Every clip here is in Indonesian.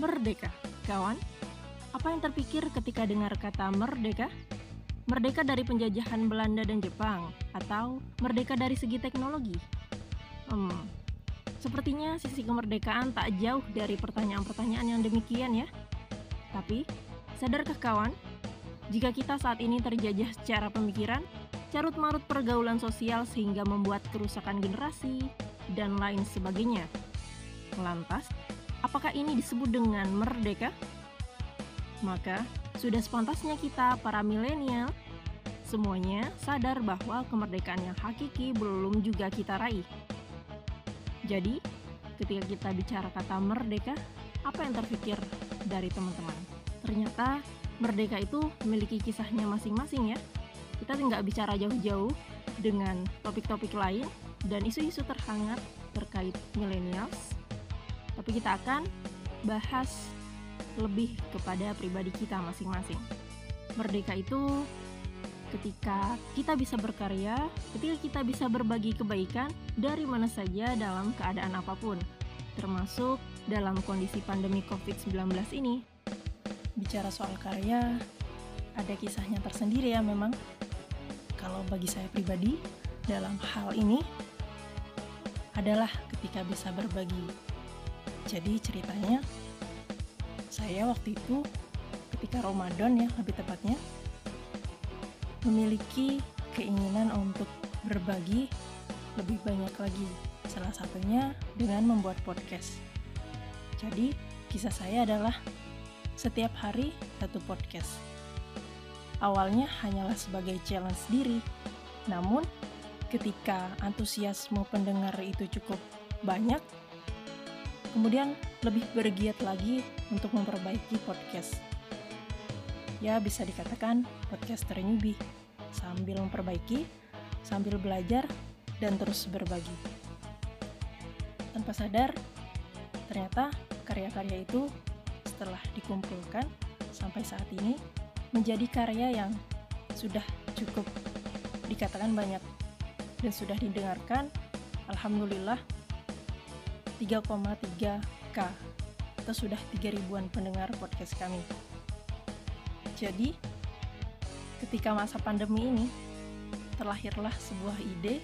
Merdeka, kawan. Apa yang terpikir ketika dengar kata merdeka? Merdeka dari penjajahan Belanda dan Jepang atau merdeka dari segi teknologi? Hmm, sepertinya sisi kemerdekaan tak jauh dari pertanyaan-pertanyaan yang demikian ya. Tapi, sadarkah kawan, jika kita saat ini terjajah secara pemikiran, carut marut pergaulan sosial sehingga membuat kerusakan generasi, dan lain sebagainya. Lantas, apakah ini disebut dengan merdeka? Maka, sudah sepantasnya kita para milenial semuanya sadar bahwa kemerdekaan yang hakiki belum juga kita raih. Jadi, ketika kita bicara kata merdeka, apa yang terpikir dari teman-teman? Ternyata merdeka itu memiliki kisahnya masing-masing ya. Kita nggak bicara jauh-jauh dengan topik-topik lain dan isu-isu terhangat terkait millennials. Tapi kita akan bahas lebih kepada pribadi kita masing-masing. Merdeka itu ketika kita bisa berkarya, ketika kita bisa berbagi kebaikan dari mana saja dalam keadaan apa pun, termasuk dalam kondisi pandemi COVID-19 ini. Bicara soal karya, ada kisahnya tersendiri ya memang. Kalau bagi saya pribadi, dalam hal ini adalah ketika bisa berbagi. Jadi ceritanya, saya waktu itu ketika Ramadan ya lebih tepatnya, memiliki keinginan untuk berbagi lebih banyak lagi. Salah satunya dengan membuat podcast. Jadi, kisah saya adalah setiap hari satu podcast. Awalnya hanyalah sebagai challenge diri, namun ketika antusiasme pendengar itu cukup banyak, kemudian lebih bergiat lagi untuk memperbaiki podcast. Ya bisa dikatakan podcaster newbie sambil memperbaiki, sambil belajar, dan terus berbagi. Tanpa sadar, ternyata karya-karya itu setelah dikumpulkan sampai saat ini menjadi karya yang sudah cukup dikatakan banyak dan sudah didengarkan. Alhamdulillah 3,3K atau sudah 3 ribuan pendengar podcast kami. Jadi, ketika masa pandemi ini, terlahirlah sebuah ide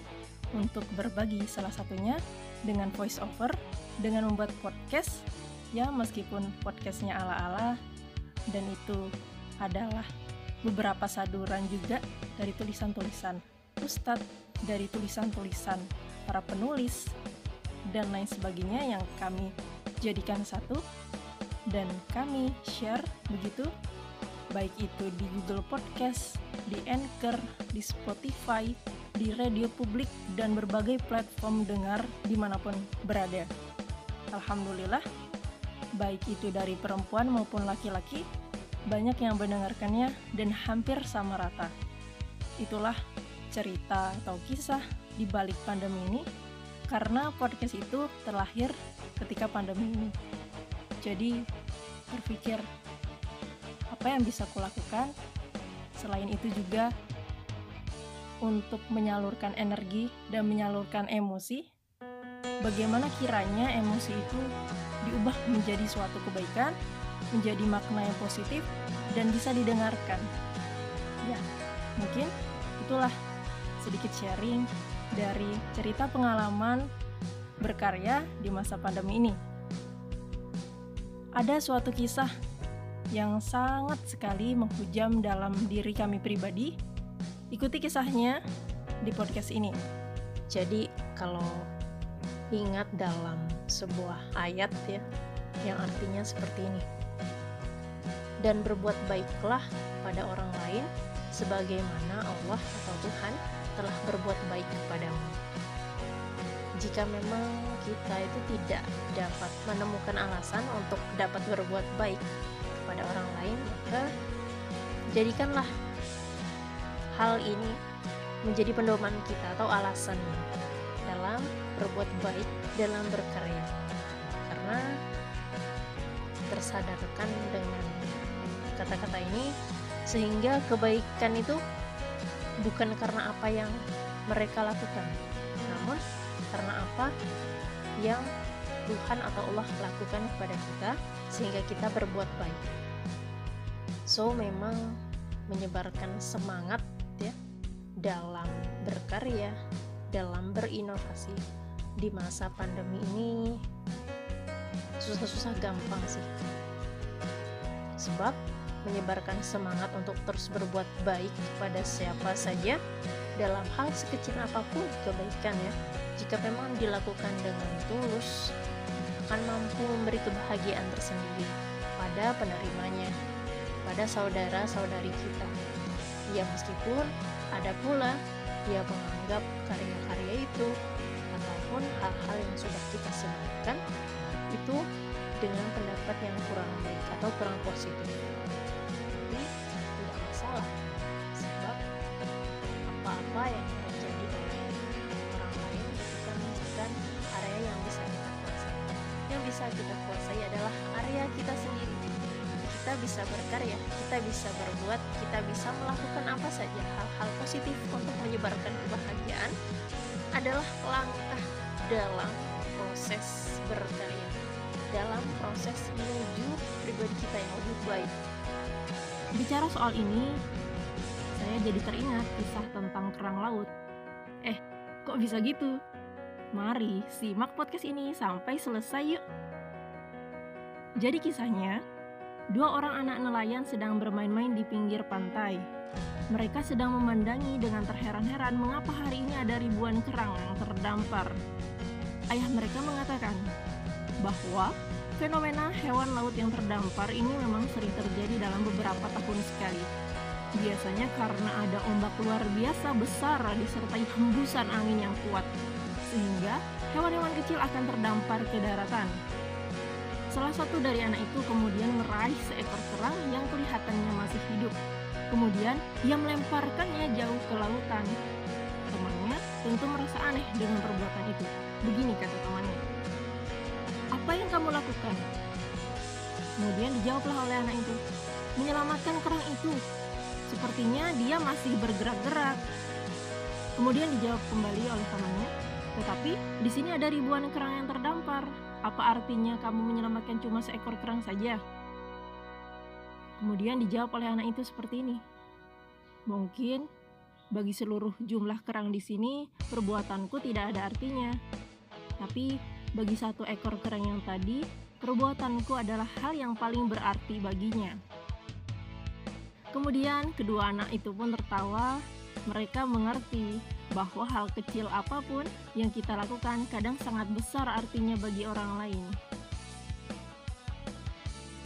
untuk berbagi salah satunya dengan voice over, dengan membuat podcast, ya meskipun podcastnya ala-ala, dan itu adalah beberapa saduran juga dari tulisan-tulisan ustadz, dari tulisan-tulisan para penulis, dan lain sebagainya yang kami jadikan satu, dan kami share begitu baik itu di Google Podcast, di Anchor, di Spotify, di radio publik, dan berbagai platform dengar di mana pun berada. Alhamdulillah, baik itu dari perempuan maupun laki-laki, banyak yang mendengarkannya dan hampir sama rata. Itulah cerita atau kisah di balik pandemi ini, karena podcast itu terlahir ketika pandemi ini. Jadi, berpikir apa yang bisa kulakukan selain itu juga untuk menyalurkan energi dan menyalurkan emosi bagaimana kiranya emosi itu diubah menjadi suatu kebaikan menjadi makna yang positif dan bisa didengarkan ya mungkin itulah sedikit sharing dari cerita pengalaman berkarya di masa pandemi ini ada suatu kisah yang sangat sekali menghujam dalam diri kami pribadi. Ikuti kisahnya di podcast ini. Jadi, kalau ingat dalam sebuah ayat ya, yang artinya seperti ini. Dan berbuat baiklah pada orang lain sebagaimana Allah atau Tuhan telah berbuat baik kepadamu. Jika memang kita itu tidak dapat menemukan alasan untuk dapat berbuat baik kepada orang lain maka jadikanlah hal ini menjadi pedoman kita atau alasan dalam berbuat baik dalam berkarya karena tersadarkan dengan kata-kata ini sehingga kebaikan itu bukan karena apa yang mereka lakukan namun karena apa yang Tuhan atau Allah lakukan kepada kita sehingga kita berbuat baik. So memang menyebarkan semangat ya dalam berkarya, dalam berinovasi di masa pandemi ini susah-susah gampang sih. Sebab menyebarkan semangat untuk terus berbuat baik kepada siapa saja dalam hal sekecil apa pun kebaikan ya. Jika memang dilakukan dengan tulus akan mampu memberi kebahagiaan tersendiri pada penerimanya pada saudara-saudari kita. Ya meskipun ada pula dia menganggap karya-karya itu ataupun hal-hal yang sudah kita sebarkan itu dengan pendapat yang kurang baik atau kurang positif bisa kita kuasai adalah area kita sendiri kita bisa berkarya kita bisa berbuat kita bisa melakukan apa saja hal-hal positif untuk menyebarkan kebahagiaan adalah langkah dalam proses berkarya dalam proses menuju pribadi kita yang lebih baik. Bicara soal ini, saya jadi teringat kisah tentang kerang laut. Eh, kok bisa gitu? Mari simak podcast ini sampai selesai yuk. Jadi kisahnya, dua orang anak nelayan sedang bermain-main di pinggir pantai. Mereka sedang memandangi dengan terheran-heran mengapa hari ini ada ribuan kerang yang terdampar. Ayah mereka mengatakan, bahwa fenomena hewan laut yang terdampar ini memang sering terjadi dalam beberapa tahun sekali. Biasanya karena ada ombak luar biasa besar disertai hembusan angin yang kuat, sehingga hewan-hewan kecil akan terdampar ke daratan. Salah satu dari anak itu kemudian meraih seekor kerang yang kelihatannya masih hidup. Kemudian ia melemparkannya jauh ke lautan. Temannya tentu merasa aneh dengan perbuatan itu. Begini kata temannya, apa yang kamu lakukan? Kemudian dijawablah oleh anak itu, menyelamatkan kerang itu. Sepertinya dia masih bergerak-gerak. Kemudian dijawab kembali oleh temannya, tetapi di sini ada ribuan kerang yang terdampar. Apa artinya kamu menyelamatkan cuma seekor kerang saja? Kemudian dijawab oleh anak itu seperti ini. Mungkin bagi seluruh jumlah kerang di sini, perbuatanku tidak ada artinya. Tapi bagi satu ekor kerang yang tadi, perbuatanku adalah hal yang paling berarti baginya. Kemudian kedua anak itu pun tertawa. Mereka mengerti bahwa hal kecil apa pun yang kita lakukan kadang sangat besar artinya bagi orang lain.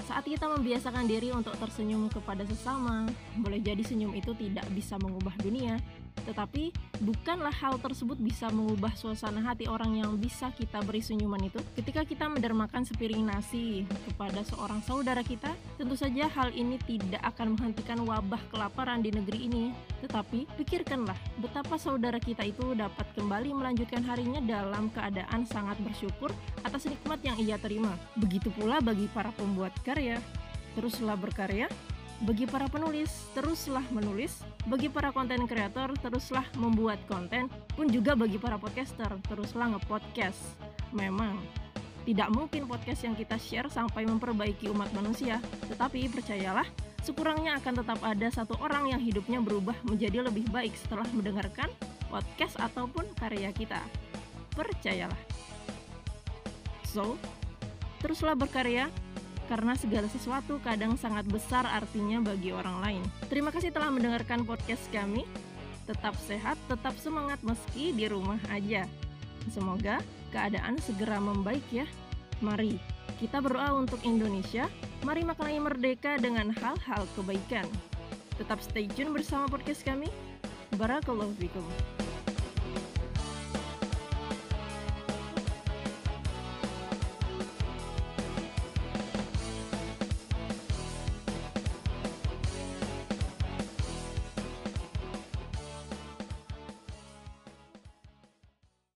Saat kita membiasakan diri untuk tersenyum kepada sesama, boleh jadi senyum itu tidak bisa mengubah dunia, tetapi bukanlah hal tersebut bisa mengubah suasana hati orang yang bisa kita beri senyuman itu. Ketika kita mendermakan sepiring nasi kepada seorang saudara kita, tentu saja hal ini tidak akan menghentikan wabah kelaparan di negeri ini. Tetapi pikirkanlah betapa saudara kita itu dapat kembali melanjutkan harinya dalam keadaan sangat bersyukur atas nikmat yang ia terima. Begitu pula bagi para pembuat karya. Teruslah berkarya bagi para penulis, teruslah menulis. Bagi para konten kreator, teruslah membuat konten. Pun juga bagi para podcaster, teruslah ngepodcast. Memang, tidak mungkin podcast yang kita share sampai memperbaiki umat manusia. Tetapi percayalah, sekurangnya akan tetap ada satu orang yang hidupnya berubah menjadi lebih baik setelah mendengarkan podcast ataupun karya kita. Percayalah. So, teruslah berkarya, karena segala sesuatu kadang sangat besar artinya bagi orang lain. Terima kasih telah mendengarkan podcast kami. Tetap sehat, tetap semangat meski di rumah aja. Semoga keadaan segera membaik ya. Mari kita berdoa untuk Indonesia. Mari maknai merdeka dengan hal-hal kebaikan. Tetap stay tune bersama podcast kami. Barakallahu fikum.